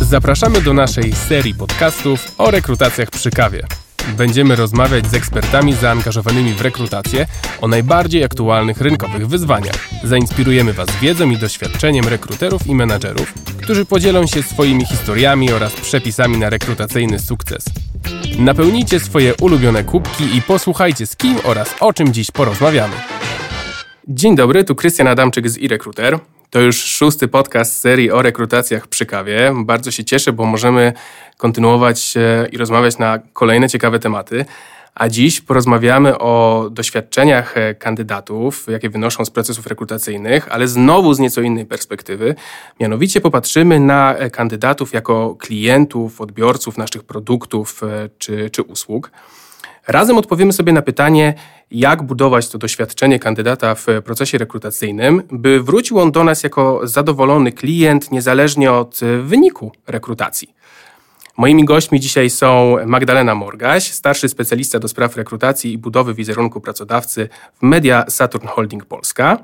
Zapraszamy do naszej serii podcastów o rekrutacjach przy kawie. Będziemy rozmawiać z ekspertami zaangażowanymi w rekrutację o najbardziej aktualnych rynkowych wyzwaniach. Zainspirujemy Was wiedzą i doświadczeniem rekruterów i menadżerów, którzy podzielą się swoimi historiami oraz przepisami na rekrutacyjny sukces. Napełnijcie swoje ulubione kubki i posłuchajcie z kim oraz o czym dziś porozmawiamy. Dzień dobry, tu Krystian Adamczyk z iRecruiter. To już szósty podcast serii o rekrutacjach przy kawie. Bardzo się cieszę, bo możemy kontynuować i rozmawiać na kolejne ciekawe tematy. A dziś porozmawiamy o doświadczeniach e, kandydatów, jakie wynoszą z procesów rekrutacyjnych, ale znowu z nieco innej perspektywy. Mianowicie popatrzymy na e, kandydatów jako klientów, odbiorców naszych produktów e, czy, czy usług. Razem odpowiemy sobie na pytanie, jak budować to doświadczenie kandydata w procesie rekrutacyjnym, by wrócił on do nas jako zadowolony klient, niezależnie od wyniku rekrutacji. Moimi gośćmi dzisiaj są Magdalena Morgaś, starszy specjalista do spraw rekrutacji i budowy wizerunku pracodawcy w Media Saturn Holding Polska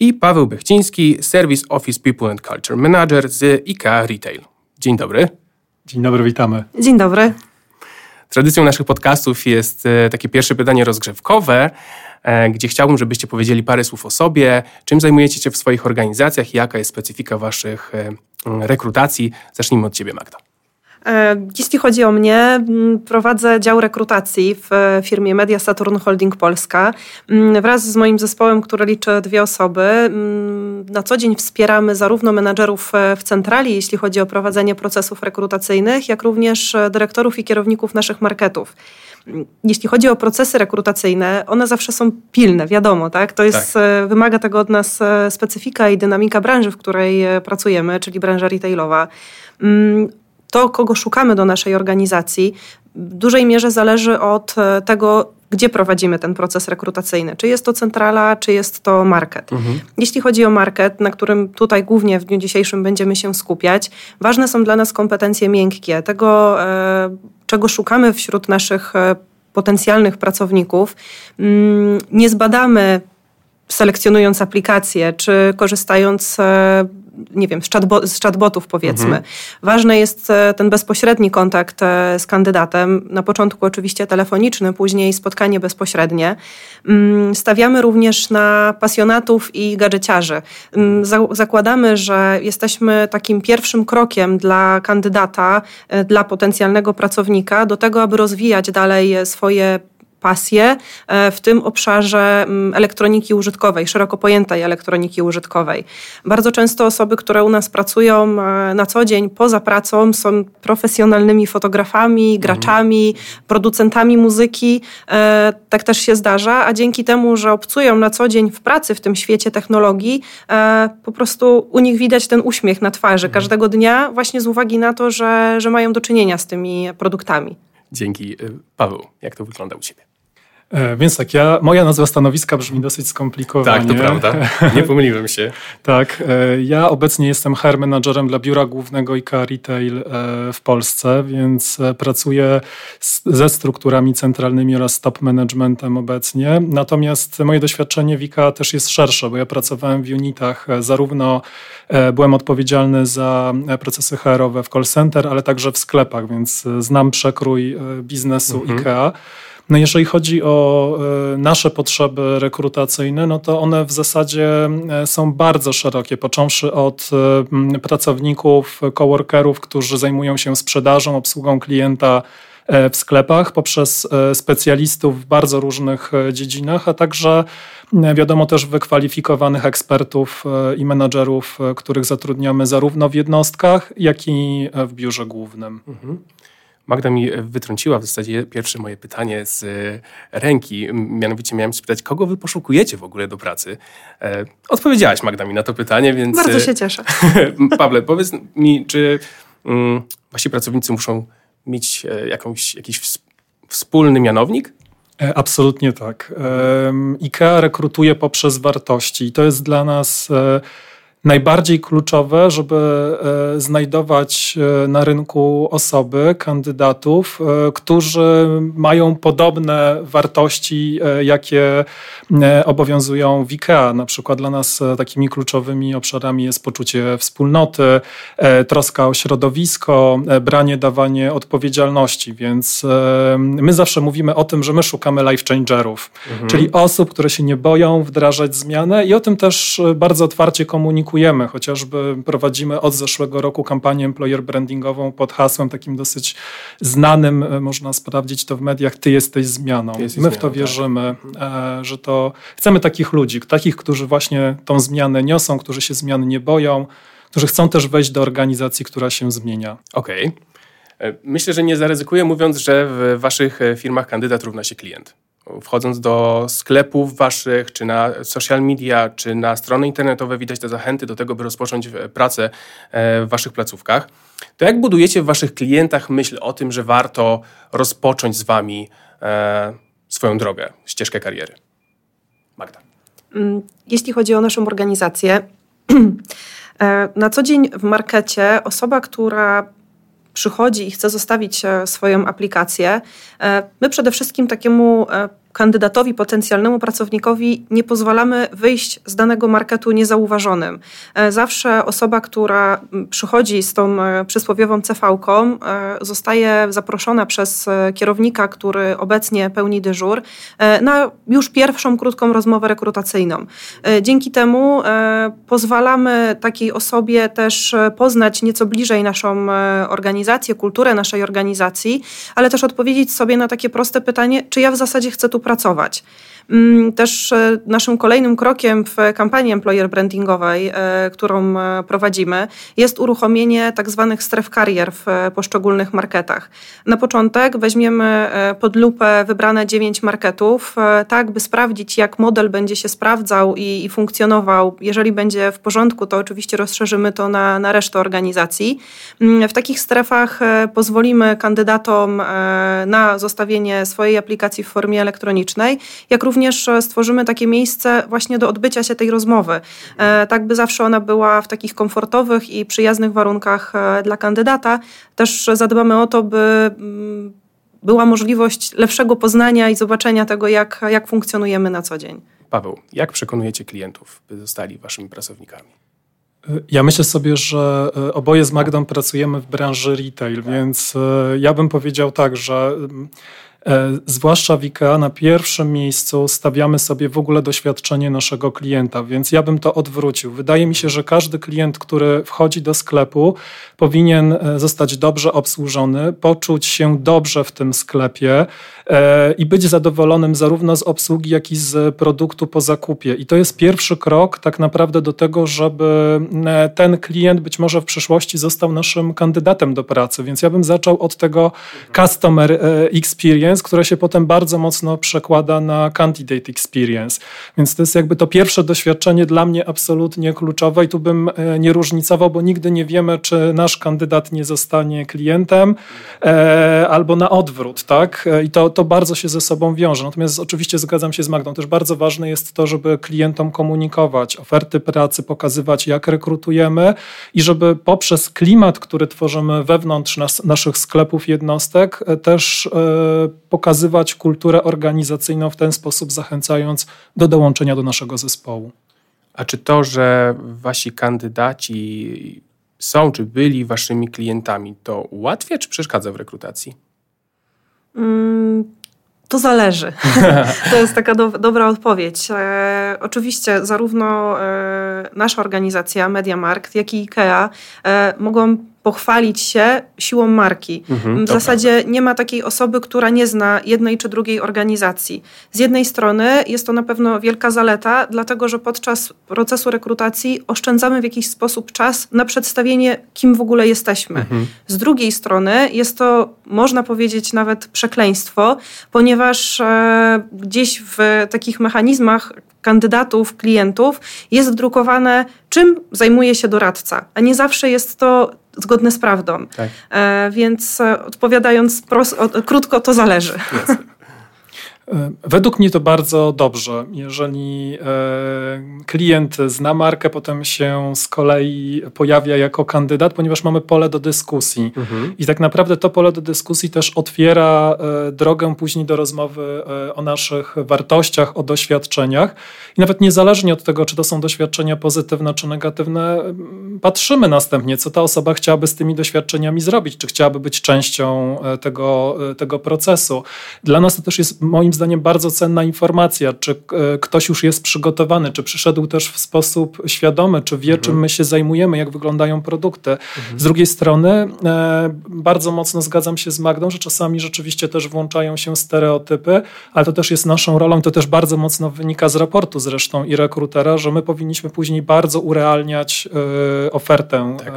i Paweł Bechciński, Service Office People and Culture Manager z IKEA Retail. Dzień dobry. Dzień dobry, witamy. Dzień dobry. Tradycją naszych podcastów jest e, takie pierwsze pytanie rozgrzewkowe, e, gdzie chciałbym, żebyście powiedzieli parę słów o sobie, czym zajmujecie się w swoich organizacjach i jaka jest specyfika waszych e, rekrutacji. Zacznijmy od ciebie, Magda. E, jeśli chodzi o mnie, prowadzę dział rekrutacji w firmie Media Saturn Holding Polska. Wraz z moim zespołem, który liczy dwie osoby, na co dzień wspieramy zarówno menadżerów e, w centrali, jeśli chodzi o prowadzenie procesów rekrutacyjnych, jak również e, dyrektorów i kierowników naszych marketów jeśli chodzi o procesy rekrutacyjne, one zawsze są pilne, wiadomo, tak? To jest, tak. wymaga tego od nas specyfika i dynamika branży, w której pracujemy, czyli branża retailowa to, kogo szukamy do naszej organizacji, w dużej mierze zależy od e, tego, gdzie prowadzimy ten proces rekrutacyjny. Czy jest to centrala, czy jest to market. Mhm. Jeśli chodzi o market, na którym tutaj głównie w dniu dzisiejszym będziemy się skupiać, ważne są dla nas kompetencje miękkie, tego, e, czego szukamy wśród naszych e, potencjalnych pracowników. Mm, nie zbadamy selekcjonując aplikacje, czy korzystając nie wiem, z, chatbo z chatbotów powiedzmy. Mhm. Ważny jest e, ten bezpośredni kontakt e, z kandydatem. Na początku oczywiście telefoniczny, później spotkanie bezpośrednie. Mm, stawiamy również na pasjonatów i gadżeciarzy. Mm, zakładamy, że jesteśmy takim pierwszym krokiem dla kandydata, e, dla potencjalnego pracownika do tego, aby rozwijać dalej swoje pasję e, w tym obszarze mm, elektroniki użytkowej, szeroko pojętej elektroniki użytkowej. Bardzo często osoby, które u nas pracują e, na co dzień poza pracą są profesjonalnymi fotografami, graczami, mhm. producentami muzyki. E, tak też się zdarza, a dzięki temu, że obcują na co dzień w pracy w tym świecie technologii, po prostu u nich widać ten uśmiech na twarzy mhm. każdego dnia właśnie z uwagi na to, że, że mają do czynienia z tymi produktami. Dzięki. Paweł, jak to wygląda u Ciebie? E, więc tak, ja, moja nazwa stanowiska brzmi dosyć skomplikowanie. Tak, to prawda. Nie pomyliłem się. tak, e, ja obecnie jestem HR menadżerem dla biura głównego IKEA Retail e, w Polsce, więc pracuję ze strukturami centralnymi oraz top managementem obecnie. Natomiast moje doświadczenie w IKEA też jest szersze, bo ja pracowałem w unitach, zarówno byłem odpowiedzialny za procesy HR-owe w call center, ale także w sklepach, więc znam przekrój biznesu mhm. IKEA. No jeżeli chodzi o e, nasze potrzeby rekrutacyjne, no to one w zasadzie e, są bardzo szerokie, począwszy od e, pracowników, coworkerów, którzy zajmują się sprzedażą, obsługą klienta w sklepach, poprzez specjalistów w bardzo różnych dziedzinach, a także wiadomo też wykwalifikowanych ekspertów i menadżerów, których zatrudniamy zarówno w jednostkach, jak i w biurze głównym. Mhm. Magda mi wytrąciła w zasadzie pierwsze moje pytanie z e, ręki. Mianowicie miałem spytać, kogo wy poszukujecie w ogóle do pracy? E, odpowiedziałaś Magda mi na to pytanie, więc... Bardzo e, się cieszę. Pawle, powiedz mi, czy mm, wasi pracownicy muszą mieć jakąś, jakiś wspólny mianownik? Absolutnie tak. IKEA rekrutuje poprzez wartości i to jest dla nas najbardziej kluczowe, żeby e, znajdować e, na rynku osoby, kandydatów, e, którzy mają podobne wartości, jakie obowiązują w IKEA. Na przykład dla nas takimi kluczowymi obszarami jest poczucie wspólnoty, troska o środowisko, branie, dawanie odpowiedzialności. Więc my zawsze mówimy o tym, że my szukamy life changerów, mhm. czyli osób, które się nie boją wdrażać zmianę i o tym też bardzo otwarcie komunikujemy komunikujemy. Chociażby prowadzimy od zeszłego roku kampanię employer brandingową pod hasłem takim dosyć znanym, e, można sprawdzić to w mediach, ty jesteś zmianą. Ty jesteś My w to tak. wierzymy, tak. że to chcemy takich ludzi, takich, którzy właśnie tą zmianę niosą, którzy się zmian nie boją, którzy chcą też wejść do organizacji, która się zmienia. Okej. Okay. E, myślę, że nie zaryzykuję mówiąc, że w waszych firmach kandydat równa się klient wchodząc do sklepów waszych, czy na social media, czy na strony internetowe, widać te zachęty do tego, by rozpocząć e, pracę e, w waszych placówkach. To jak budujecie w waszych klientach myśl o tym, że warto rozpocząć z wami e, swoją drogę, ścieżkę kariery? Magda. Mm, jeśli chodzi o naszą organizację, na co dzień w markecie osoba, która przychodzi i chce zostawić swoją aplikację, my przede wszystkim takiemu kandydatowi, potencjalnemu pracownikowi nie pozwalamy wyjść z danego marketu niezauważonym. E, zawsze osoba, która przychodzi z tą e, przysłowiową CV-ką, e, zostaje zaproszona przez kierownika, który obecnie pełni dyżur, na już pierwszą krótką rozmowę rekrutacyjną. Dzięki temu pozwalamy takiej osobie też poznać nieco bliżej naszą organizację, kulturę naszej organizacji, ale też odpowiedzieć sobie na takie proste pytanie, czy ja w zasadzie chcę tu pracować. Mm, też e, naszym kolejnym krokiem w kampanii employer brandingowej, e, którą e, prowadzimy, jest uruchomienie tak zwanych stref karier w poszczególnych marketach. Na początek weźmiemy pod lupę wybrane dziewięć marketów, tak by sprawdzić, jak model będzie się sprawdzał i, i funkcjonował. Jeżeli będzie w porządku, to oczywiście rozszerzymy to na, na resztę organizacji. Mm, w takich strefach pozwolimy kandydatom na zostawienie swojej aplikacji w formie elektronicznej, jak również również e, stworzymy takie miejsce właśnie do odbycia się tej rozmowy, e, tak by zawsze ona była w takich komfortowych i przyjaznych warunkach e, dla kandydata. Też zadbamy o to, by mm, była możliwość lepszego poznania i zobaczenia tego, jak, jak funkcjonujemy na co dzień. Paweł, jak przekonujecie klientów, by zostali waszymi pracownikami? Ja myślę sobie, że oboje z Magdą pracujemy w branży retail, więc ja bym powiedział tak, że mm, zwłaszcza w IKEA na pierwszym miejscu stawiamy sobie w ogóle doświadczenie naszego klienta, więc ja bym to odwrócił. Wydaje mi się, że każdy klient, który wchodzi do sklepu, powinien e, zostać dobrze obsłużony, poczuć się dobrze w tym sklepie e, i być zadowolonym zarówno z obsługi, jak i z produktu po zakupie. I to jest pierwszy krok tak naprawdę do tego, żeby ten klient być może w przyszłości został naszym kandydatem do pracy. Więc ja bym zaczął od tego customer experience experience, które się potem bardzo mocno przekłada na candidate experience. Więc to jest jakby to pierwsze doświadczenie dla mnie absolutnie kluczowe i tu bym e, nie różnicował, bo nigdy nie wiemy, czy nasz kandydat nie zostanie klientem e, albo na odwrót, tak? E, I to, to bardzo się ze sobą wiąże. Natomiast oczywiście zgadzam się z Magdą, też bardzo ważne jest to, żeby klientom komunikować oferty pracy, pokazywać jak rekrutujemy i żeby poprzez klimat, który tworzymy wewnątrz nas, naszych sklepów jednostek, też pokazywać kulturę organizacyjną w ten sposób, zachęcając do dołączenia do naszego zespołu. A czy to, że wasi kandydaci są czy byli waszymi klientami, to ułatwia czy przeszkadza w rekrutacji? Mm, to zależy. to jest taka do, dobra odpowiedź. E, oczywiście zarówno e, nasza organizacja MediaMarkt, jak i IKEA e, mogą pochwalić się siłą marki. Mhm, w zasadzie prawda. nie ma takiej osoby, która nie zna jednej czy drugiej organizacji. Z jednej strony jest to na pewno wielka zaleta, dlatego że podczas procesu rekrutacji oszczędzamy w jakiś sposób czas na przedstawienie, kim w ogóle jesteśmy. Mhm. Z drugiej strony jest to, można powiedzieć, nawet przekleństwo, ponieważ e, gdzieś w takich mechanizmach kandydatów, klientów jest wdrukowane, czym zajmuje się doradca, a nie zawsze jest to zgodne z prawdą. Tak. E, więc e, odpowiadając pros- o, krótko, to zależy. Według mnie to bardzo dobrze. Jeżeli klient zna markę, potem się z kolei pojawia jako kandydat, ponieważ mamy pole do dyskusji. Mhm. I tak naprawdę to pole do dyskusji też otwiera drogę później do rozmowy o naszych wartościach, o doświadczeniach. I nawet niezależnie od tego, czy to są doświadczenia pozytywne czy negatywne, patrzymy następnie, co ta osoba chciałaby z tymi doświadczeniami zrobić, czy chciałaby być częścią tego, tego procesu. Dla nas to też jest moim zdaniem bardzo cenna informacja, czy e, ktoś już jest przygotowany, czy przyszedł też w sposób świadomy, czy wie, mhm. czym my się zajmujemy, jak wyglądają produkty. Mhm. Z drugiej strony e, bardzo mocno zgadzam się z Magdą, że czasami rzeczywiście też włączają się stereotypy, ale to też jest naszą rolą, to też bardzo mocno wynika z raportu zresztą i rekrutera, że my powinniśmy później bardzo urealniać e, ofertę tak.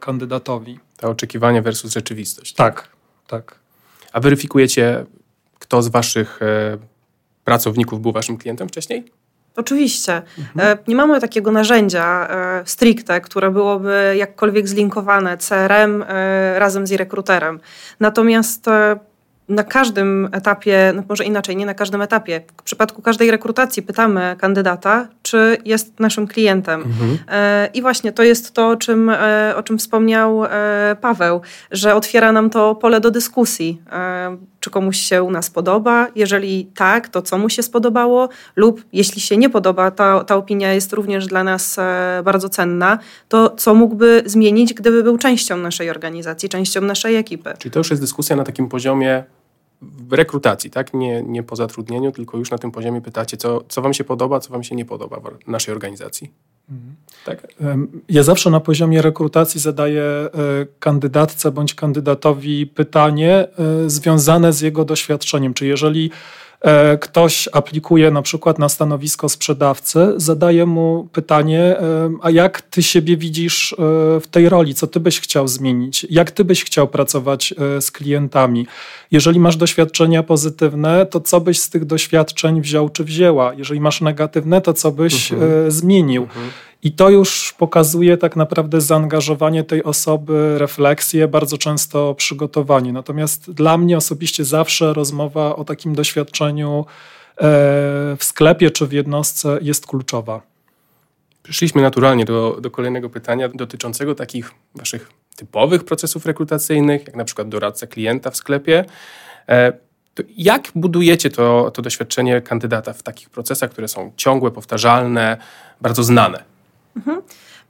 kandydatowi. To oczekiwanie versus rzeczywistość. Tak, tak. A weryfikujecie, kto z waszych e, pracowników był waszym klientem wcześniej? Oczywiście. Mhm. Nie mamy takiego narzędzia e, stricte, które byłoby jakkolwiek zlinkowane CRM razem z rekruterem. Natomiast na każdym etapie, no może inaczej, nie na każdym etapie, w przypadku każdej rekrutacji pytamy kandydata, czy jest naszym klientem. Mhm. I właśnie to jest to, o czym, o czym wspomniał Paweł, że otwiera nam to pole do dyskusji. Czy komuś się u nas podoba? Jeżeli tak, to co mu się spodobało? Lub jeśli się nie podoba, ta, ta opinia jest również dla nas bardzo cenna, to co mógłby zmienić, gdyby był częścią naszej organizacji, częścią naszej ekipy? Czyli to już jest dyskusja na takim poziomie rekrutacji, tak? Nie, nie po zatrudnieniu, tylko już na tym poziomie pytacie, co, co wam się podoba, co wam się nie podoba w naszej organizacji. Tak. Ja zawsze na poziomie rekrutacji zadaję e, kandydatce bądź kandydatowi pytanie e, związane z jego doświadczeniem. Czy jeżeli ktoś aplikuje na przykład na stanowisko sprzedawcy, zadaje mu pytanie, e, a jak ty siebie widzisz e, w tej roli, co ty byś chciał zmienić, jak ty byś chciał pracować z klientami. Jeżeli masz doświadczenia pozytywne, to co byś z tych doświadczeń wziął czy wzięła? Jeżeli masz negatywne, to co byś mhm. zmienił? Mhm. I to już pokazuje tak naprawdę zaangażowanie tej osoby, refleksję, bardzo często przygotowanie. Natomiast dla mnie osobiście zawsze rozmowa o takim doświadczeniu e, w sklepie czy w jednostce jest kluczowa. Przyszliśmy naturalnie do, do kolejnego pytania dotyczącego takich waszych typowych procesów rekrutacyjnych, jak na przykład doradca klienta w sklepie. E, jak budujecie to, to doświadczenie kandydata w takich procesach, które są ciągłe, powtarzalne, bardzo znane? Mhm.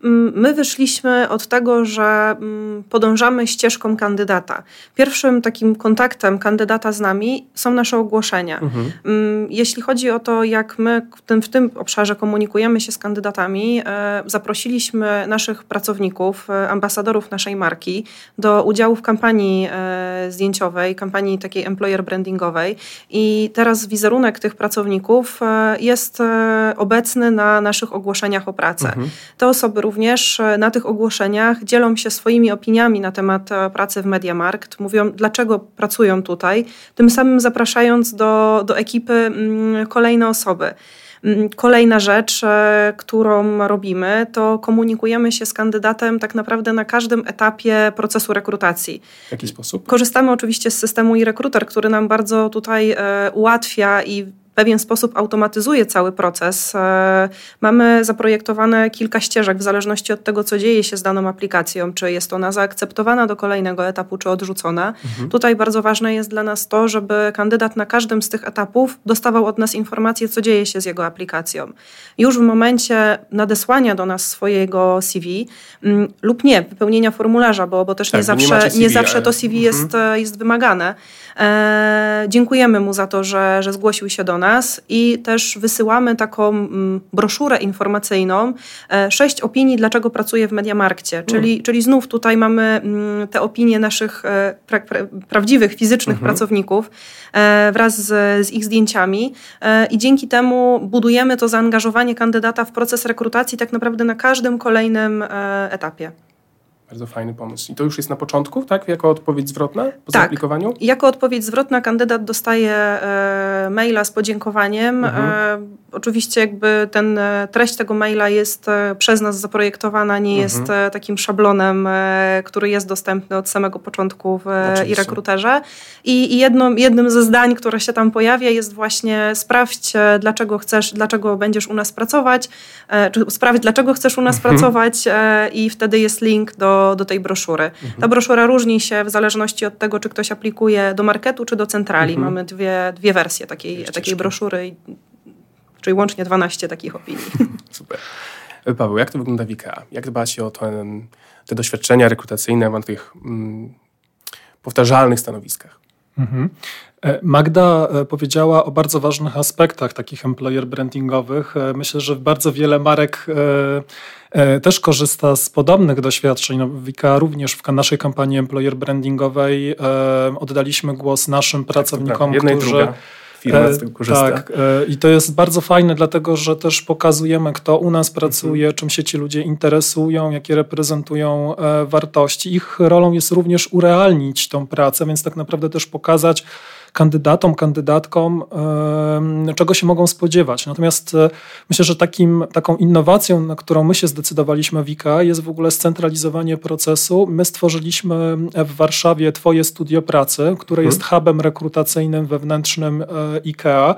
Mm, my wyszliśmy od tego, że mm, podążamy ścieżką kandydata. Pierwszym takim kontaktem kandydata z nami są nasze ogłoszenia. Mhm. Mm, jeśli chodzi o to, jak my w tym, w tym obszarze komunikujemy się z kandydatami, e, zaprosiliśmy naszych pracowników, e, ambasadorów naszej marki do udziału w kampanii e, zdjęciowej, kampanii takiej employer brandingowej i teraz wizerunek tych pracowników jest obecny na naszych ogłoszeniach o pracę. Mhm. Te osoby również e, na tych ogłoszeniach dzielą się swoimi opiniami na temat e, pracy w Mediamarkt, mówią, dlaczego pracują tutaj, tym samym zapraszając do, do ekipy mm, kolejne osoby. Mm, kolejna rzecz, e, którą robimy, to komunikujemy się z kandydatem tak naprawdę na każdym etapie procesu rekrutacji. W jaki sposób? Korzystamy oczywiście z systemu e-rekruter, który nam bardzo tutaj ułatwia i pewien sposób automatyzuje cały proces. E, mamy zaprojektowane kilka ścieżek w zależności od tego, co dzieje się z daną aplikacją, czy jest ona zaakceptowana do kolejnego etapu, czy odrzucona. Mhm. Tutaj bardzo ważne jest dla nas to, żeby kandydat na każdym z tych etapów dostawał od nas informację, co dzieje się z jego aplikacją. Już w momencie nadesłania do nas swojego CV mm, lub nie, wypełnienia formularza, bo, bo też tak, nie, zawsze, nie, CV, nie zawsze to CV jest, mhm. jest wymagane. E, dziękujemy mu za to, że, że zgłosił się do nas i też wysyłamy taką mm, broszurę informacyjną, e, sześć opinii, dlaczego pracuję w Mediamarkcie, czyli, mm. czyli znów tutaj mamy mm, te opinie naszych e, pra, pra, prawdziwych, fizycznych mhm. pracowników e, wraz z, z ich zdjęciami i dzięki temu budujemy to zaangażowanie kandydata w proces rekrutacji tak naprawdę na każdym kolejnym etapie. Bardzo fajny pomysł. I to już jest na początku, tak? Jako odpowiedź zwrotna po tak. zaaplikowaniu? Jako odpowiedź zwrotna kandydat dostaje e, maila z podziękowaniem. Mhm. E, oczywiście jakby ten e, treść tego maila jest e, przez nas zaprojektowana, nie mhm. jest takim szablonem, który jest dostępny od samego początku w i rekruterze. I, i jedno, jednym ze zdań, które się tam pojawia jest właśnie sprawdź, dlaczego chcesz, dlaczego będziesz u nas pracować, czy sprawdź, dlaczego chcesz u nas mhm. pracować i wtedy jest link do, do tej broszury. Mhm. Ta broszura różni się w zależności od tego, czy ktoś aplikuje do marketu, czy do centrali. Mhm. Mamy dwie, dwie wersje takiej, takiej broszury, czyli łącznie 12 takich opinii. Super. Paweł, jak to wygląda w IKEA? Jak dba się o ten, te doświadczenia rekrutacyjne na tych mm, powtarzalnych stanowiskach? Mhm. E, Magda e, powiedziała o bardzo ważnych aspektach takich employer brandingowych. E, myślę, że bardzo wiele marek też korzysta z podobnych doświadczeń. No, Wika również w naszej kampanii employer brandingowej oddaliśmy głos naszym tak, pracownikom, tak, którzy firma z tego korzysta. Tak, i to jest bardzo fajne, dlatego że też pokazujemy, kto u nas pracuje, mhm. czym się ci ludzie interesują, jakie reprezentują wartości. Ich rolą jest również urealnić tą pracę, więc tak naprawdę też pokazać, kandydatom, kandydatkom, czego się mogą spodziewać. Natomiast e, myślę, że takim, taką innowacją, na którą my się zdecydowaliśmy w IKA, jest w ogóle scentralizowanie procesu. My stworzyliśmy w Warszawie Twoje studio pracy, które jest hmm. hubem rekrutacyjnym wewnętrznym e, IKEA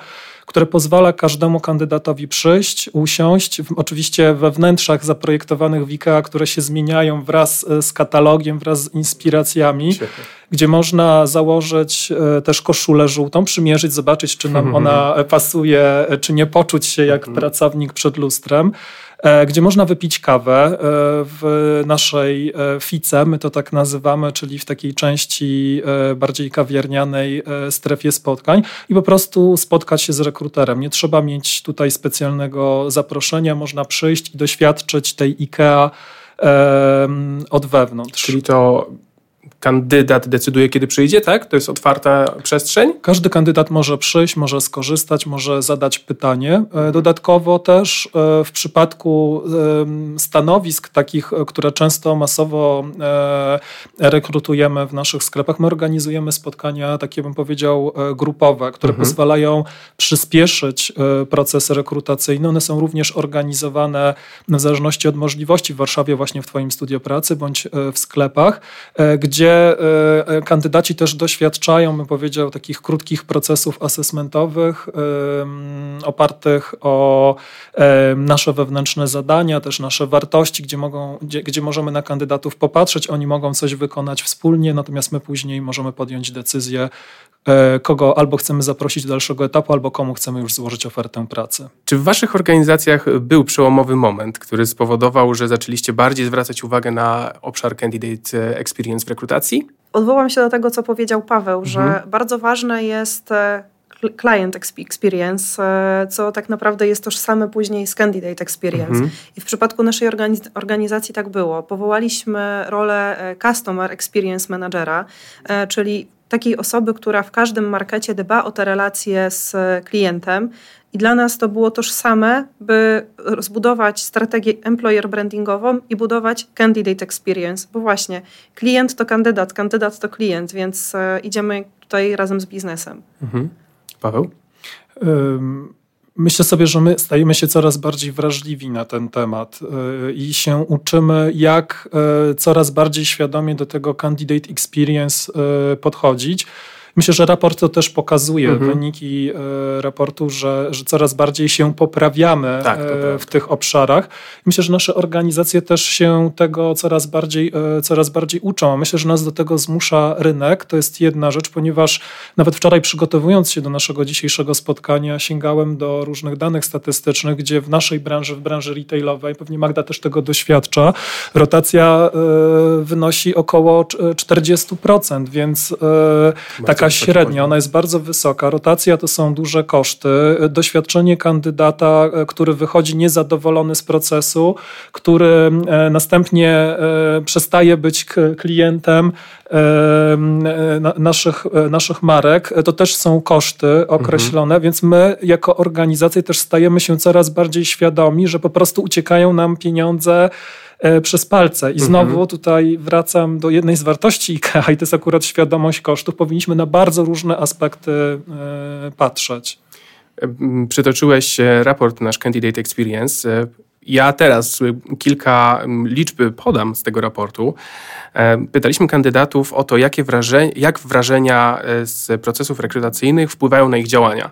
które pozwala każdemu kandydatowi przyjść, usiąść, oczywiście we wnętrzach zaprojektowanych w IKEA, które się zmieniają wraz e, z katalogiem, wraz z inspiracjami, Świetnie. gdzie można założyć e, też koszulę żółtą, przymierzyć, zobaczyć, czy nam ona pasuje, e, czy nie poczuć się jak mhm. pracownik przed lustrem. E, gdzie można wypić kawę e, w naszej e, fice, my to tak nazywamy, czyli w takiej części bardziej kawiarnianej strefie spotkań i po prostu spotkać się z rekruterem. Nie trzeba mieć tutaj specjalnego zaproszenia, można przyjść i doświadczyć tej IKEA od wewnątrz. Czyli to kandydat decyduje, kiedy przyjdzie, tak? To jest otwarta przestrzeń? Każdy kandydat może przyjść, może skorzystać, może zadać pytanie. E, dodatkowo też e, w przypadku stanowisk takich, e, które często masowo rekrutujemy w naszych sklepach, my organizujemy spotkania, takie bym powiedział, grupowe, które mhm. pozwalają przyspieszyć procesy rekrutacyjne. One są również organizowane w zależności od możliwości w Warszawie, właśnie w Twoim studio pracy bądź w sklepach, gdzie E, e, kandydaci też doświadczają, bym powiedział, takich krótkich procesów asesmentowych, opartych o nasze wewnętrzne zadania, też nasze wartości, gdzie, mogą, gdzie, gdzie możemy na kandydatów popatrzeć, oni mogą coś wykonać wspólnie, natomiast my później możemy podjąć decyzję, e, kogo albo chcemy zaprosić do dalszego etapu, albo komu chcemy już złożyć ofertę pracy. Czy w Waszych organizacjach był przełomowy moment, który spowodował, że zaczęliście bardziej zwracać uwagę na obszar candidate experience w rekrutacji? Odwołam się do tego, co powiedział Paweł, mhm. że bardzo ważne jest e, client experience, e, co tak naprawdę jest tożsame później z candidate experience. Mhm. I w przypadku naszej organiz organizacji tak było. Powołaliśmy rolę e, customer experience managera, czyli takiej osoby, która w każdym markecie dba o te relacje z klientem, i dla nas to było tożsame, by zbudować strategię employer brandingową i budować candidate experience, bo właśnie klient to kandydat, kandydat to klient, więc e, idziemy tutaj razem z biznesem. Mhm. Paweł? Myślę sobie, że my stajemy się coraz bardziej wrażliwi na ten temat e, i się uczymy, jak e, coraz bardziej świadomie do tego candidate experience podchodzić. Myślę, że raport to też pokazuje, mhm. wyniki e, raportu, że, że coraz bardziej się poprawiamy tak, e, w tych obszarach. Myślę, że nasze organizacje też się tego coraz bardziej, e, coraz bardziej uczą. Myślę, że nas do tego zmusza rynek. To jest jedna rzecz, ponieważ nawet wczoraj przygotowując się do naszego dzisiejszego spotkania, sięgałem do różnych danych statystycznych, gdzie w naszej branży, w branży retailowej, pewnie Magda też tego doświadcza, rotacja wynosi około 40%, więc tak taka średnia, ona jest bardzo wysoka. Rotacja to są duże koszty. Doświadczenie kandydata, e, który wychodzi niezadowolony z procesu, który e, następnie e, przestaje być klientem naszych, naszych marek, to też są koszty określone, mhm. więc my jako organizacja też stajemy się coraz bardziej świadomi, że po prostu uciekają nam pieniądze przez palce. I mhm. znowu mhm. tutaj wracam do jednej z wartości IKEA i to jest akurat świadomość kosztów. Powinniśmy na bardzo różne aspekty e, patrzeć. Przytoczyłeś raport nasz Candidate Experience. Ja teraz kilka liczby podam z tego raportu. Pytaliśmy kandydatów o to, jakie wrażenia, jak wrażenia z procesów rekrutacyjnych wpływają na ich działania.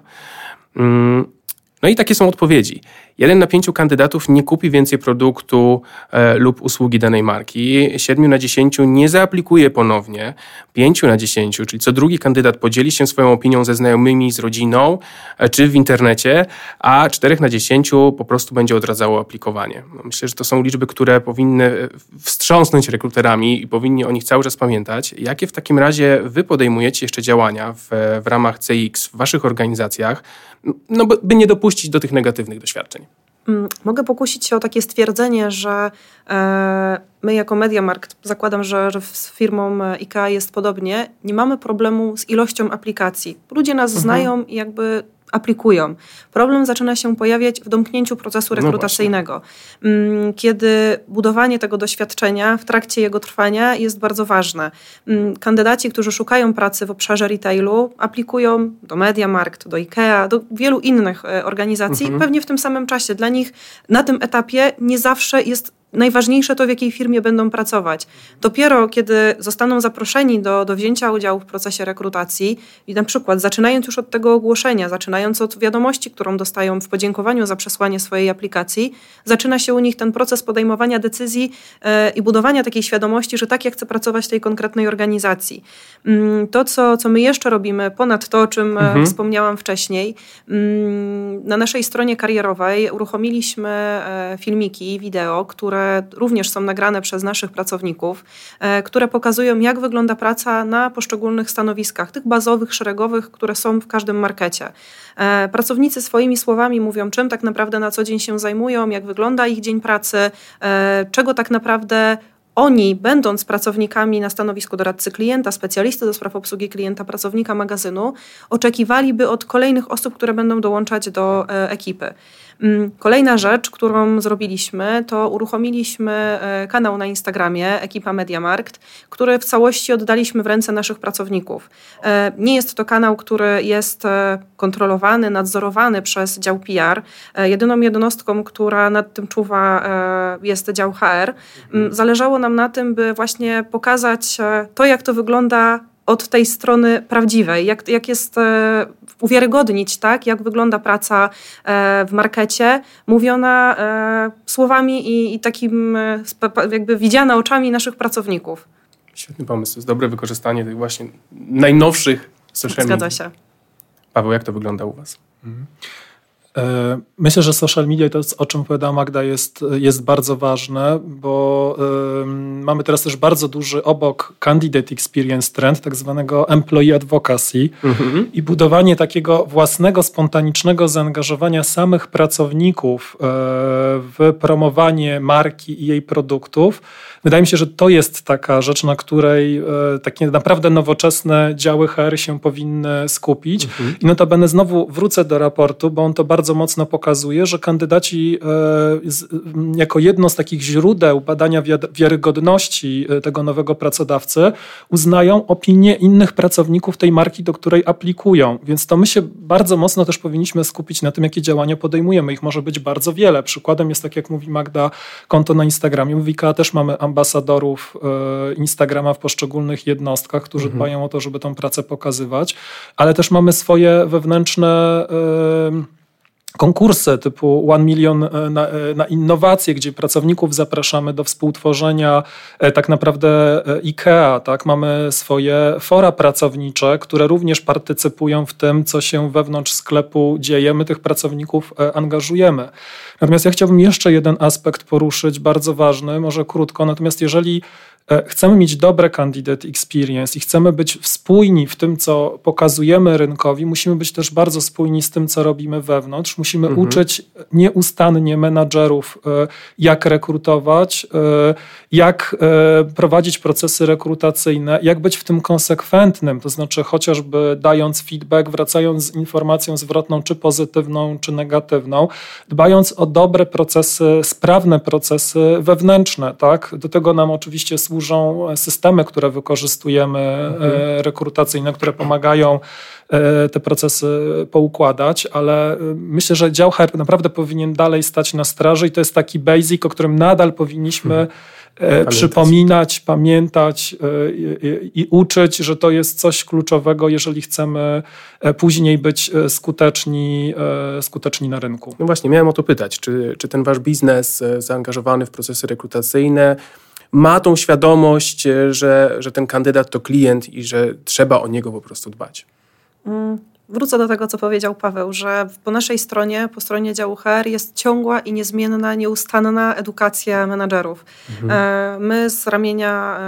No i takie są odpowiedzi. Jeden na pięciu kandydatów nie kupi więcej produktu e, lub usługi danej marki, siedmiu na dziesięciu nie zaaplikuje ponownie, pięciu na dziesięciu, czyli co drugi kandydat podzieli się swoją opinią ze znajomymi, z rodziną e, czy w internecie, a czterech na dziesięciu po prostu będzie odradzało aplikowanie. No, myślę, że to są liczby, które powinny e, wstrząsnąć rekruterami i powinni o nich cały czas pamiętać. Jakie w takim razie wy podejmujecie jeszcze działania w, w ramach CX w waszych organizacjach, no, by nie dopuścić do tych negatywnych doświadczeń? Mm, mogę pokusić się o takie stwierdzenie, że e, my jako MediaMarkt, zakładam, że, z firmą e, IKEA jest podobnie, nie mamy problemu z ilością aplikacji. Ludzie nas mhm. znają i jakby aplikują. Problem zaczyna się pojawiać w domknięciu procesu no rekrutacyjnego, no kiedy budowanie tego doświadczenia w trakcie jego trwania jest bardzo ważne. Mm, kandydaci, którzy szukają pracy w obszarze retailu, aplikują do MediaMarkt, do IKEA, do wielu innych e, organizacji, mhm. pewnie w tym samym czasie. Dla nich na tym etapie nie zawsze jest najważniejsze to, w jakiej firmie będą pracować. Dopiero kiedy zostaną zaproszeni do, do wzięcia udziału w procesie rekrutacji i na przykład zaczynając już od tego ogłoszenia, zaczynając od wiadomości, którą dostają w podziękowaniu za przesłanie swojej aplikacji, zaczyna się u nich ten proces podejmowania decyzji e, i budowania takiej świadomości, że tak, ja chcę pracować w tej konkretnej organizacji. Mm, to, co, co my jeszcze robimy, ponad to, o czym e, mhm. wspomniałam wcześniej, mm, na naszej stronie karierowej uruchomiliśmy e, filmiki, wideo, które które również są nagrane przez naszych pracowników, e, które pokazują, jak wygląda praca na poszczególnych stanowiskach, tych bazowych, szeregowych, które są w każdym markecie. E, pracownicy swoimi słowami mówią, czym tak naprawdę na co dzień się zajmują, jak wygląda ich dzień pracy, e, czego tak naprawdę oni, będąc pracownikami na stanowisku doradcy klienta, specjalisty do spraw obsługi klienta, pracownika magazynu, oczekiwaliby od kolejnych osób, które będą dołączać do ekipy. Mm, kolejna rzecz, którą zrobiliśmy, to uruchomiliśmy e, kanał na Instagramie Ekipa Mediamarkt, który w całości oddaliśmy w ręce naszych pracowników. E, nie jest to kanał, który jest e, kontrolowany, nadzorowany przez dział PR. Jedyną jednostką, która nad tym czuwa, jest dział HR. Mm, zależało nam na tym, by właśnie pokazać to, jak to wygląda od tej strony prawdziwej, jak, jak jest e, uwiarygodnić, tak, jak wygląda praca e, w markecie, mówiona e, słowami i, i takim jakby widziana oczami naszych pracowników. Świetny pomysł, jest dobre wykorzystanie tych właśnie najnowszych social media. Zgadza się. Paweł, jak to wygląda u Was? Mhm. E, myślę, że social media, to o czym powiedziała Magda, jest, jest bardzo ważne, bo mamy teraz też bardzo duży obok candidate experience trend, tak zwanego employee advocacy mhm. i budowanie takiego własnego, spontanicznego zaangażowania samych pracowników e, w promowanie marki i jej produktów Wydaje mi się, że to jest taka rzecz, na której e, takie naprawdę nowoczesne działy HR się powinny skupić. Mhm. I notabene znowu wrócę do raportu, bo on to bardzo mocno pokazuje, że kandydaci e, jako jedno z takich źródeł badania wiarygodności e, tego nowego pracodawcy uznają opinie innych pracowników tej marki, do której aplikują. Więc to my się bardzo mocno też powinniśmy skupić na tym, jakie działania podejmujemy. Ich może być bardzo wiele. Przykładem jest, tak jak mówi Magda, konto na Instagramie. W IKEA też mamy ambasadorów e, Instagrama w poszczególnych jednostkach, którzy mhm. dbają o to, żeby tą pracę pokazywać, ale też mamy swoje wewnętrzne e, konkursy typu One Million e, na, na, innowacje, gdzie pracowników zapraszamy do współtworzenia tak naprawdę IKEA. Tak? Mamy swoje fora pracownicze, które również partycypują w tym, co się wewnątrz sklepu dzieje. My tych pracowników angażujemy. Natomiast ja chciałbym jeszcze jeden aspekt poruszyć, bardzo ważny, może krótko. Natomiast jeżeli E, chcemy mieć dobre candidate experience i chcemy być spójni w tym, co pokazujemy rynkowi, musimy być też bardzo spójni z tym, co robimy wewnątrz. Musimy mhm. uczyć nieustannie menadżerów, e, jak rekrutować, e, jak prowadzić procesy rekrutacyjne, jak być w tym konsekwentnym, to znaczy chociażby dając feedback, wracając z informacją zwrotną, czy pozytywną, czy negatywną, dbając o dobre procesy, sprawne procesy wewnętrzne. Tak? Do tego nam oczywiście służą systemy, które wykorzystujemy mhm. rekrutacyjne, które pomagają te procesy poukładać, ale myślę, że dział HR naprawdę powinien dalej stać na straży i to jest taki basic, o którym nadal powinniśmy mhm E, pamiętać. przypominać, pamiętać e, i, i, uczyć, że to jest coś kluczowego, jeżeli chcemy e, później być skuteczni, skuteczni na rynku. No właśnie, miałem o to pytać, czy, czy ten wasz biznes zaangażowany w procesy rekrutacyjne ma tą świadomość, że, że ten kandydat to klient i że trzeba o niego po prostu dbać? Mm, wrócę do tego, co powiedział Paweł, że po naszej stronie, po stronie działu HR jest ciągła i niezmienna, nieustanna edukacja menadżerów. Mhm. E, my z ramienia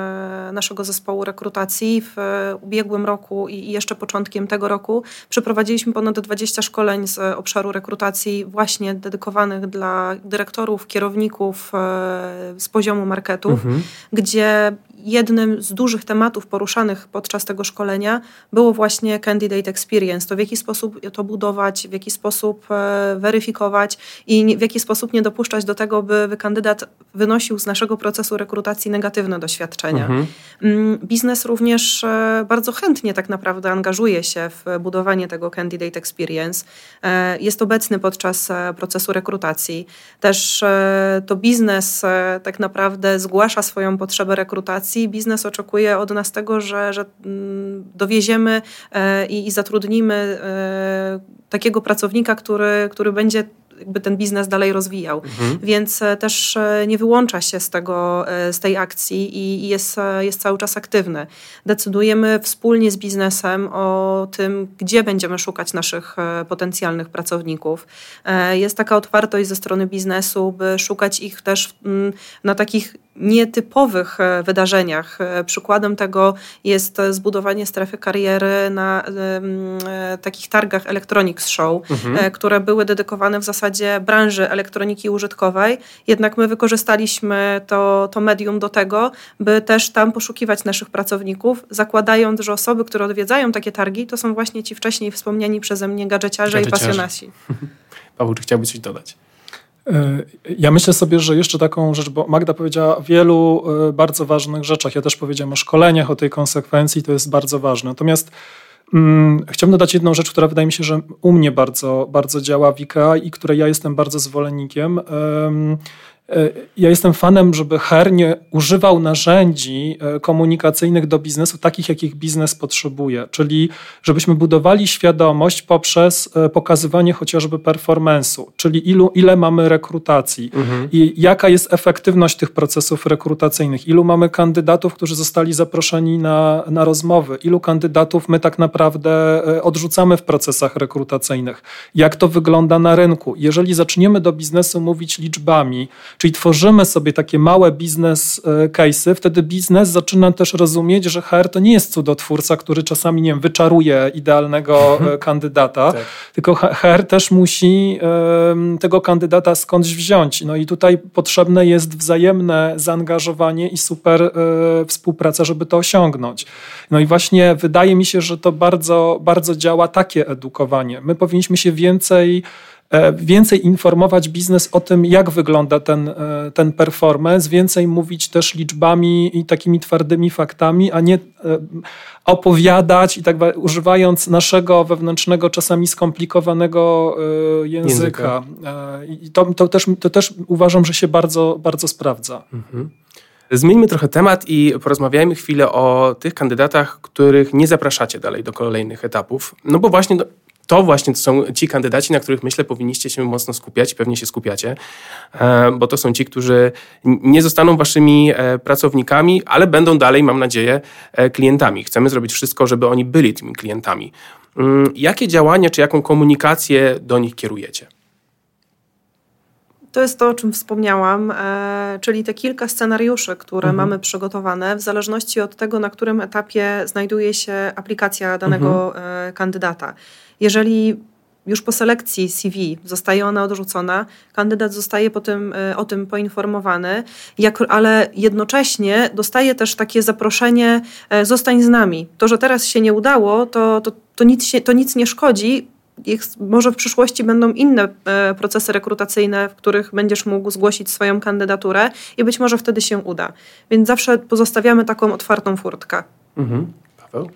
e, naszego zespołu rekrutacji w ubiegłym roku i jeszcze początkiem tego roku przeprowadziliśmy ponad 20 szkoleń z obszaru rekrutacji właśnie dedykowanych dla dyrektorów, kierowników e, z poziomu marketów, mhm. gdzie jednym z dużych tematów poruszanych podczas tego szkolenia było właśnie candidate experience, to w jaki sposób to budować, w jaki sposób e, weryfikować i w jaki sposób nie dopuszczać do tego, by kandydat wynosił z naszego procesu rekrutacji negatywne doświadczenia. Mhm. Mm, biznes również e, bardzo chętnie tak naprawdę angażuje się w budowanie tego candidate experience. E, jest obecny podczas procesu rekrutacji. Też to biznes tak naprawdę zgłasza swoją potrzebę rekrutacji biznes oczekuje od nas tego, że, że mm, dowieziemy e, i, i zatrudnimy e, takiego pracownika, który, który będzie jakby ten biznes dalej rozwijał. Mhm. Więc e, też nie wyłącza się z, tego, z tej akcji i jest, jest cały czas aktywny. Decydujemy wspólnie z biznesem o tym, gdzie będziemy szukać naszych potencjalnych pracowników. Jest taka otwartość ze strony biznesu, by szukać ich też mm, na takich nietypowych e, wydarzeniach. E, przykładem tego jest zbudowanie strefy kariery na e, takich targach Electronics Show, mhm. które były dedykowane w zasadzie branży elektroniki użytkowej. Jednak my wykorzystaliśmy to, to medium do tego, by też tam poszukiwać naszych pracowników, zakładając, że osoby, które odwiedzają takie targi, to są właśnie ci wcześniej wspomniani przeze mnie gadżeciarze, gadżeciarze. i pasjonaci. Paweł, czy chciałbyś coś dodać? E, ja myślę sobie, że jeszcze taką rzecz, bo Magda powiedziała o wielu e, bardzo ważnych rzeczach. Ja też powiedziałem o szkoleniach, o tej konsekwencji, to jest bardzo ważne. Natomiast hmm, chciałbym dodać jedną rzecz, która wydaje mi się, że u mnie bardzo, bardzo działa w IKEA i której ja jestem bardzo zwolennikiem. Ja jestem fanem, żeby HR nie używał narzędzi e, komunikacyjnych do biznesu takich, jakich biznes potrzebuje, czyli żebyśmy budowali świadomość poprzez e, pokazywanie chociażby performance'u, czyli ilu, ile mamy rekrutacji. Mhm. i jaka jest efektywność tych procesów rekrutacyjnych, ilu mamy kandydatów, którzy zostali zaproszeni na, na rozmowy, ilu kandydatów my tak naprawdę odrzucamy w procesach rekrutacyjnych, jak to wygląda na rynku. Jeżeli zaczniemy do biznesu mówić liczbami, Czyli tworzymy sobie takie małe biznes e, case'y, wtedy biznes zaczyna też rozumieć, że HR to nie jest cudotwórca, który czasami, nie wiem, wyczaruje idealnego mhm. kandydata, tak. tylko HR też musi tego kandydata skądś wziąć. No i tutaj potrzebne jest wzajemne zaangażowanie i super e, współpraca, żeby to osiągnąć. No i właśnie wydaje mi się, że to bardzo, bardzo działa takie edukowanie. My powinniśmy się więcej E, więcej informować biznes o tym, jak wygląda ten, e, ten performance, więcej mówić też liczbami i takimi twardymi faktami, a nie e, opowiadać i tak używając naszego wewnętrznego, czasami skomplikowanego języka. języka. I to, to, też, to też uważam, że się bardzo, bardzo sprawdza. Mhm. Zmieńmy trochę temat i porozmawiajmy chwilę o tych kandydatach, których nie zapraszacie dalej do kolejnych etapów. No bo właśnie to właśnie to są ci kandydaci, na których myślę powinniście się mocno skupiać i pewnie się skupiacie, e, bo to są ci, którzy nie zostaną waszymi e, pracownikami, ale będą dalej, mam nadzieję, e, klientami. Chcemy zrobić wszystko, żeby oni byli tymi klientami. Mm, jakie działania czy jaką komunikację do nich kierujecie? To jest to, o czym wspomniałam, czyli te kilka scenariuszy, które mhm. mamy przygotowane, w zależności od tego, na którym etapie znajduje się aplikacja danego mhm. kandydata. Jeżeli już po selekcji CV zostaje ona odrzucona, kandydat zostaje po tym, e, o tym poinformowany, jak, ale jednocześnie dostaje też takie zaproszenie: e, zostań z nami. To, że teraz się nie udało, to, to, to, nic, się, to nic nie szkodzi, może w przyszłości będą inne e, procesy rekrutacyjne, w których będziesz mógł zgłosić swoją kandydaturę i być może wtedy się uda. Więc zawsze pozostawiamy taką otwartą furtkę. Mhm. Paweł?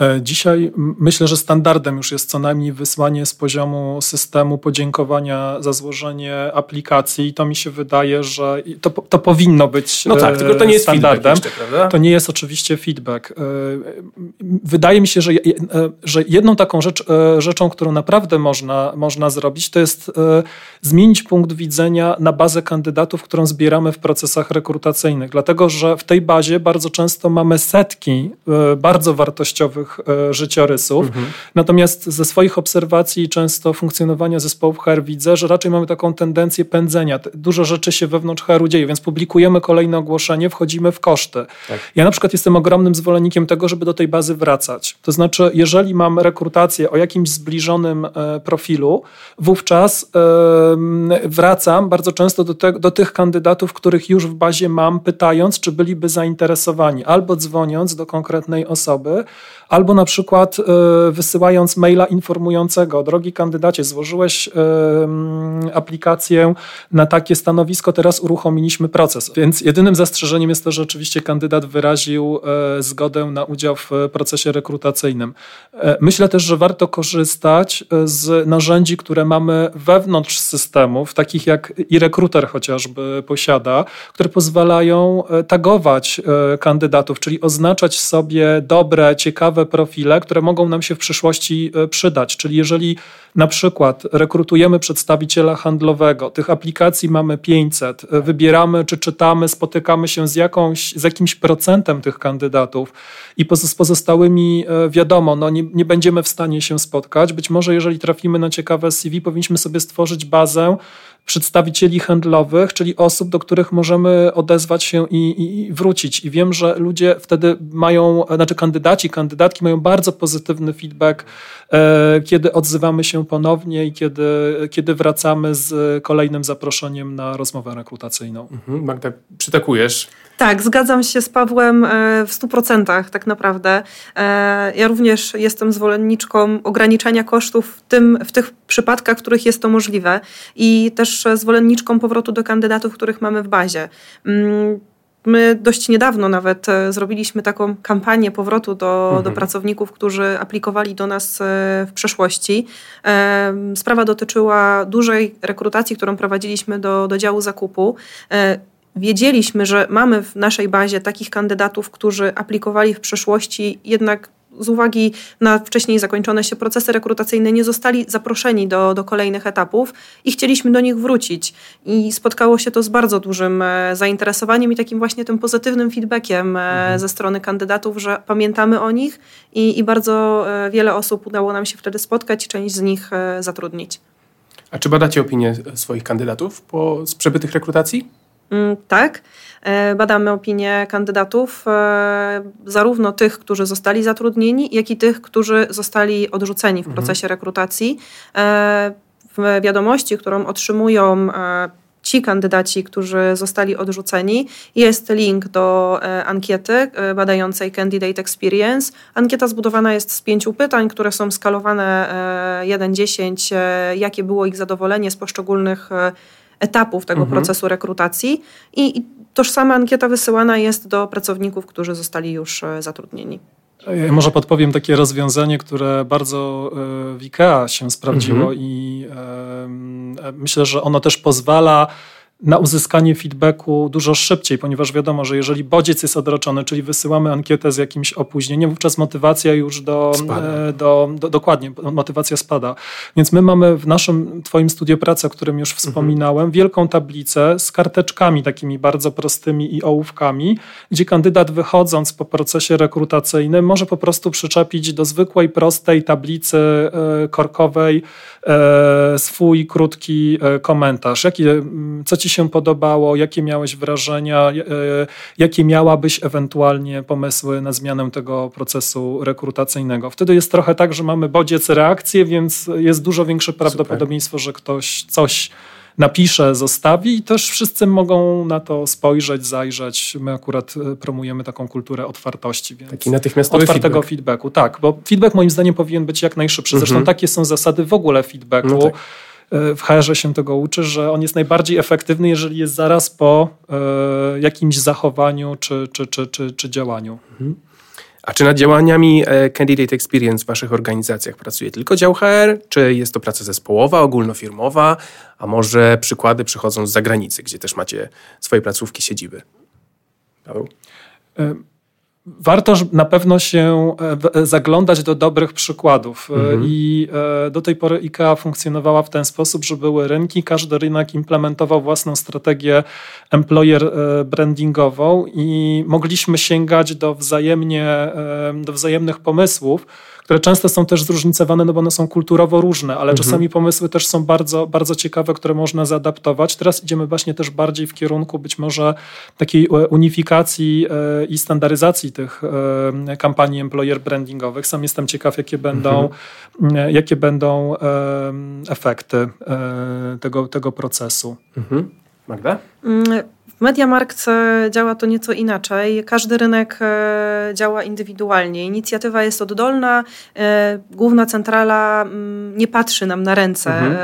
E, dzisiaj myślę, że standardem już jest co najmniej wysłanie z poziomu systemu podziękowania za złożenie aplikacji i to mi się wydaje, że to, to powinno być No tak, tylko to nie jest standardem. Jeszcze, prawda? To nie jest oczywiście feedback. E, wydaje mi się, że, e, że jedną taką rzecz, rzeczą, którą naprawdę można, można zrobić, to jest zmienić punkt widzenia na bazę kandydatów, którą zbieramy w procesach rekrutacyjnych. Dlatego, że w tej bazie bardzo często mamy setki bardzo wartościowych E, życiorysów. Mhm. Natomiast ze swoich obserwacji często funkcjonowania zespołów HR widzę, że raczej mamy taką tendencję pędzenia. Dużo rzeczy się wewnątrz HR-u dzieje, więc publikujemy kolejne ogłoszenie, wchodzimy w koszty. Tak. Ja na przykład jestem ogromnym zwolennikiem tego, żeby do tej bazy wracać. To znaczy, jeżeli mam rekrutację o jakimś zbliżonym e, profilu, wówczas wracam bardzo często do, te, do tych kandydatów, których już w bazie mam, pytając, czy byliby zainteresowani, albo dzwoniąc do konkretnej osoby, albo na przykład e, wysyłając maila informującego, drogi kandydacie, złożyłeś e, aplikację na takie stanowisko, teraz uruchomiliśmy proces. Więc jedynym zastrzeżeniem jest to, że oczywiście kandydat wyraził e, zgodę na udział w procesie rekrutacyjnym. Myślę też, że warto korzystać z narzędzi, które mamy wewnątrz systemów, takich jak i rekruter chociażby posiada, które pozwalają tagować kandydatów, czyli oznaczać sobie dobre, ciekawe profile, które mogą nam się w przyszłości e, przydać. Czyli jeżeli na przykład rekrutujemy przedstawiciela handlowego, tych aplikacji mamy 500, e, wybieramy czy czytamy, spotykamy się z, jakąś, z jakimś procentem tych kandydatów i z pozostałymi e, wiadomo, no nie, nie będziemy w stanie się spotkać. Być może jeżeli trafimy na ciekawe CV, powinniśmy sobie stworzyć bazę, przedstawicieli handlowych, czyli osób, do których możemy odezwać się i, i, wrócić. I wiem, że ludzie wtedy mają, znaczy kandydaci, kandydatki mają bardzo pozytywny feedback, e, kiedy odzywamy się ponownie i kiedy, kiedy wracamy z kolejnym zaproszeniem na rozmowę rekrutacyjną. Mhm. Magda, przytakujesz. Tak, zgadzam się z Pawłem e, w stu procentach tak naprawdę. E, ja również jestem zwolenniczką ograniczania kosztów w, tym, w tych przypadkach, w których jest to możliwe i też zwolenniczką powrotu do kandydatów, których mamy w bazie. Mm, my dość niedawno nawet e, zrobiliśmy taką kampanię powrotu do, mhm. do pracowników, którzy aplikowali do nas w przeszłości. Sprawa dotyczyła dużej rekrutacji, którą prowadziliśmy do, do działu zakupu wiedzieliśmy, że mamy w naszej bazie takich kandydatów, którzy aplikowali w przeszłości, jednak z uwagi na wcześniej zakończone się procesy rekrutacyjne nie zostali zaproszeni do, do kolejnych etapów i chcieliśmy do nich wrócić. I spotkało się to z bardzo dużym e, zainteresowaniem i takim właśnie tym pozytywnym feedbackiem e, mhm. ze strony kandydatów, że pamiętamy o nich i, i bardzo e, wiele osób udało nam się wtedy spotkać i część z nich zatrudnić. A czy badacie opinie swoich kandydatów po, z przebytych rekrutacji? Mm, tak. E, badamy opinie kandydatów, e, zarówno tych, którzy zostali zatrudnieni, jak i tych, którzy zostali odrzuceni w mhm. procesie rekrutacji. E, w wiadomości, którą otrzymują ci kandydaci, którzy zostali odrzuceni, jest link do ankiety badającej Candidate Experience. Ankieta zbudowana jest z pięciu pytań, które są skalowane 1-10, jakie było ich zadowolenie z poszczególnych etapów tego mhm. procesu rekrutacji i, i tożsama ankieta wysyłana jest do pracowników, którzy zostali już e, zatrudnieni. Ja może podpowiem takie rozwiązanie, które bardzo e, w IKEA się sprawdziło mhm. i myślę, że ono też pozwala na uzyskanie feedbacku dużo szybciej, ponieważ wiadomo, że jeżeli bodziec jest odroczony, czyli wysyłamy ankietę z jakimś opóźnieniem, wówczas motywacja już do, e, do, do, dokładnie, motywacja spada. Więc my mamy w naszym Twoim studiu pracy, o którym już mhm. wspominałem, wielką tablicę z karteczkami takimi bardzo prostymi i ołówkami, gdzie kandydat wychodząc po procesie rekrutacyjnym może po prostu przyczepić do zwykłej, prostej tablicy e, korkowej e, swój krótki komentarz. Jakie, co Ci się podobało, jakie miałeś wrażenia, e, jakie miałabyś ewentualnie pomysły na zmianę tego procesu rekrutacyjnego. Wtedy jest trochę tak, że mamy bodziec reakcję, więc jest dużo większe prawdopodobieństwo, że ktoś coś napisze, zostawi i też wszyscy mogą na to spojrzeć, zajrzeć. My akurat e, promujemy taką kulturę otwartości. Więc Taki natychmiastowy otwartego feedback. feedbacku. Tak, bo feedback moim zdaniem powinien być jak najszybszy. Zresztą Mhm. takie są zasady w ogóle feedbacku. No tak. E, W HR-ze się tego uczy, że on jest najbardziej efektywny, jeżeli jest zaraz po e, jakimś zachowaniu czy, czy, czy, czy, czy działaniu. A czy nad działaniami e, Candidate Experience w Waszych organizacjach pracuje tylko dział HR? Czy jest to praca zespołowa, ogólnofirmowa? A może przykłady przychodzą z zagranicy, gdzie też macie swoje placówki, siedziby? Paweł? Warto na pewno się e, e, zaglądać do dobrych przykładów. E, Mhm. I do tej pory IKEA funkcjonowała w ten sposób, że były rynki, każdy rynek implementował własną strategię employer brandingową i mogliśmy sięgać do, wzajemnie, do wzajemnych pomysłów, które często są też zróżnicowane, no bo one są kulturowo różne, ale czasami pomysły też są bardzo, bardzo ciekawe, które można zaadaptować. Teraz idziemy właśnie też bardziej w kierunku być może takiej e, unifikacji e, i standaryzacji tych e, kampanii employer brandingowych. Sam jestem ciekaw, jakie będą, e, jakie będą efekty tego, tego procesu. Mhm. Magda? W MediaMarkt e, działa to nieco inaczej. Każdy rynek e, działa indywidualnie. Inicjatywa jest oddolna. e, Główna centrala mm, nie patrzy nam na ręce. Mhm.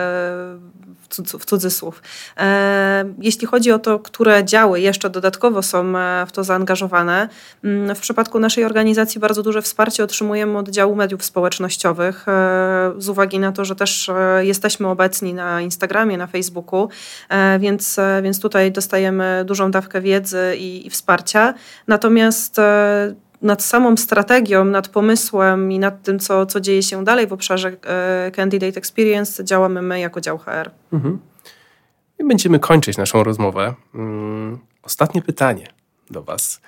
W cudz- w cudzysłów. E, Jeśli chodzi o to, które działy jeszcze dodatkowo są e, w to zaangażowane, mm, w przypadku naszej organizacji bardzo duże wsparcie otrzymujemy od działu mediów społecznościowych, e, z uwagi na to, że też jesteśmy obecni na Instagramie, na Facebooku, więc, więc tutaj dostajemy dużą dawkę wiedzy i, i wsparcia. Natomiast nad samą strategią, nad pomysłem i nad tym, co, co dzieje się dalej w obszarze e, Candidate Experience, działamy my jako dział HR. Mhm. I będziemy kończyć naszą rozmowę. Mm, Ostatnie pytanie do Was.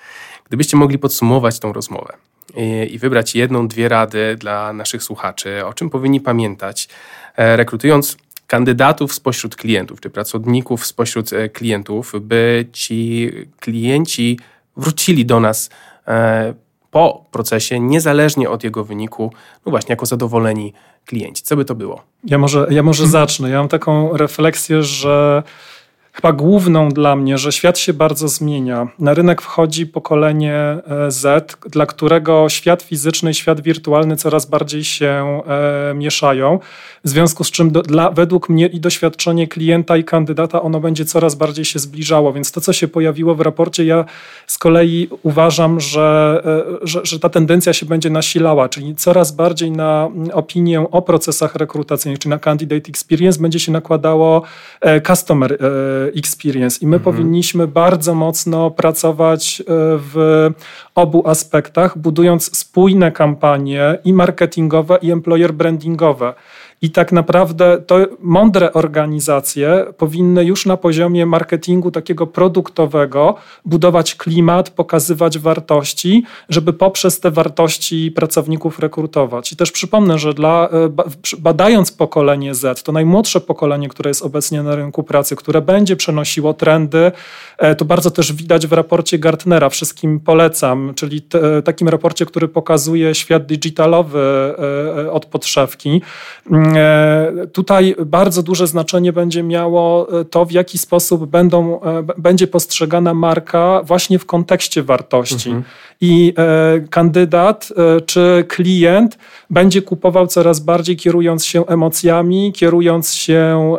Gdybyście mogli podsumować tą rozmowę i, i wybrać jedną, dwie rady dla naszych słuchaczy, o czym powinni pamiętać, e, rekrutując kandydatów spośród klientów, czy pracowników spośród e, klientów, by ci klienci wrócili do nas e, po procesie, niezależnie od jego wyniku, no właśnie, jako zadowoleni klienci. Co by to było? Ja może, ja może zacznę. Ja mam taką refleksję, że chyba główną dla mnie, że świat się bardzo zmienia. Na rynek wchodzi pokolenie e, Z, dla którego świat fizyczny i świat wirtualny coraz bardziej się e, mieszają. W związku z czym do, dla, według mnie i doświadczenie klienta i kandydata ono będzie coraz bardziej się zbliżało. Więc to, co się pojawiło w raporcie, ja z kolei uważam, że, e, że, że ta tendencja się będzie nasilała, czyli coraz bardziej na opinię o procesach rekrutacyjnych, czy na candidate experience będzie się nakładało e, customer e, experience i my powinniśmy bardzo mocno pracować e, w obu aspektach, budując spójne kampanie i marketingowe, i employer brandingowe. I tak naprawdę to mądre organizacje powinny już na poziomie marketingu takiego produktowego budować klimat, pokazywać wartości, żeby poprzez te wartości pracowników rekrutować. I też przypomnę, że dla, e, badając pokolenie Z, to najmłodsze pokolenie, które jest obecnie na rynku pracy, które będzie przenosiło trendy, e, to bardzo też widać w raporcie Gartnera, wszystkim polecam, czyli te, takim raporcie, który pokazuje świat digitalowy e, e, od podszewki. E, Tutaj bardzo duże znaczenie będzie miało e, to, w jaki sposób będą, e, będzie postrzegana marka właśnie w kontekście wartości. I e, kandydat czy klient będzie kupował coraz bardziej kierując się emocjami, kierując się,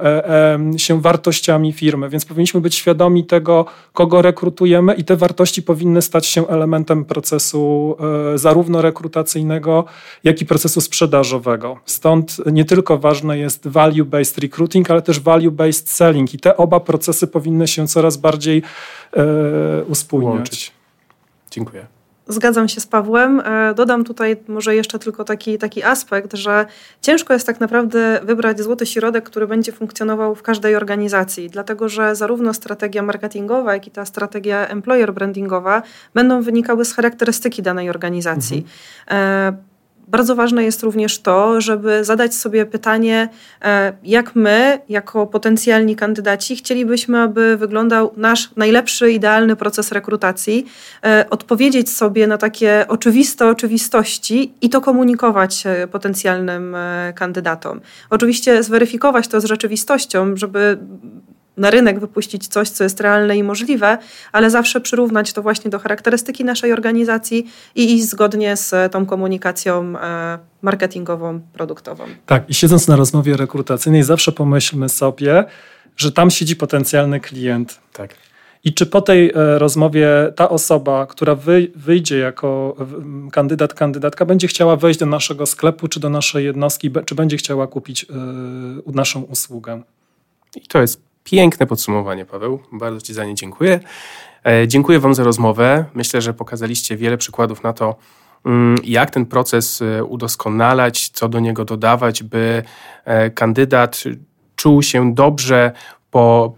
się wartościami firmy. Więc powinniśmy być świadomi tego, kogo rekrutujemy i te wartości powinny stać się elementem procesu zarówno rekrutacyjnego, jak i procesu sprzedażowego. Stąd nie tylko ważne jest value-based recruiting, ale też value-based selling i te oba procesy powinny się coraz bardziej e, uspójniać. Łączyć. Dziękuję. Zgadzam się z Pawłem. E, Dodam tutaj może jeszcze tylko taki, taki aspekt, że ciężko jest tak naprawdę wybrać złoty środek, który będzie funkcjonował w każdej organizacji, dlatego że zarówno strategia marketingowa, jak i ta strategia employer brandingowa będą wynikały z charakterystyki danej organizacji. E, Bardzo ważne jest również to, żeby zadać sobie pytanie, e, jak my, jako potencjalni kandydaci, chcielibyśmy, aby wyglądał nasz najlepszy, idealny proces rekrutacji, e, odpowiedzieć sobie na takie oczywiste oczywistości i to komunikować e, potencjalnym kandydatom. Oczywiście zweryfikować to z rzeczywistością, żeby na rynek wypuścić coś, co jest realne i możliwe, ale zawsze przyrównać to właśnie do charakterystyki naszej organizacji i iść zgodnie z tą komunikacją e, marketingową, produktową. Tak, i siedząc na rozmowie rekrutacyjnej, zawsze pomyślmy sobie, że tam siedzi potencjalny klient. Tak. I czy po tej e, rozmowie ta osoba, która wyjdzie jako kandydat, kandydatka, będzie chciała wejść do naszego sklepu czy do naszej jednostki, czy będzie chciała kupić e, naszą usługę? I to jest piękne podsumowanie, Paweł. Bardzo Ci za nie dziękuję. E, dziękuję Wam za rozmowę. Myślę, że pokazaliście wiele przykładów na to, mm, jak ten proces udoskonalać, co do niego dodawać, by kandydat czuł się dobrze po,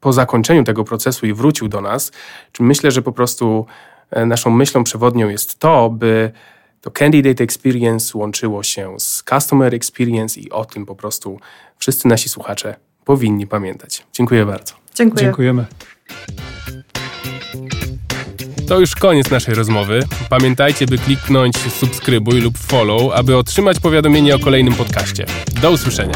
po zakończeniu tego procesu i wrócił do nas. Myślę, że po prostu e, naszą myślą przewodnią jest to, by to candidate experience łączyło się z customer experience i o tym po prostu wszyscy nasi słuchacze powinni pamiętać. Dziękuję bardzo. Dziękuję. Dziękujemy. To już koniec naszej rozmowy. Pamiętajcie, by kliknąć subskrybuj lub follow, aby otrzymać powiadomienie o kolejnym podcaście. Do usłyszenia.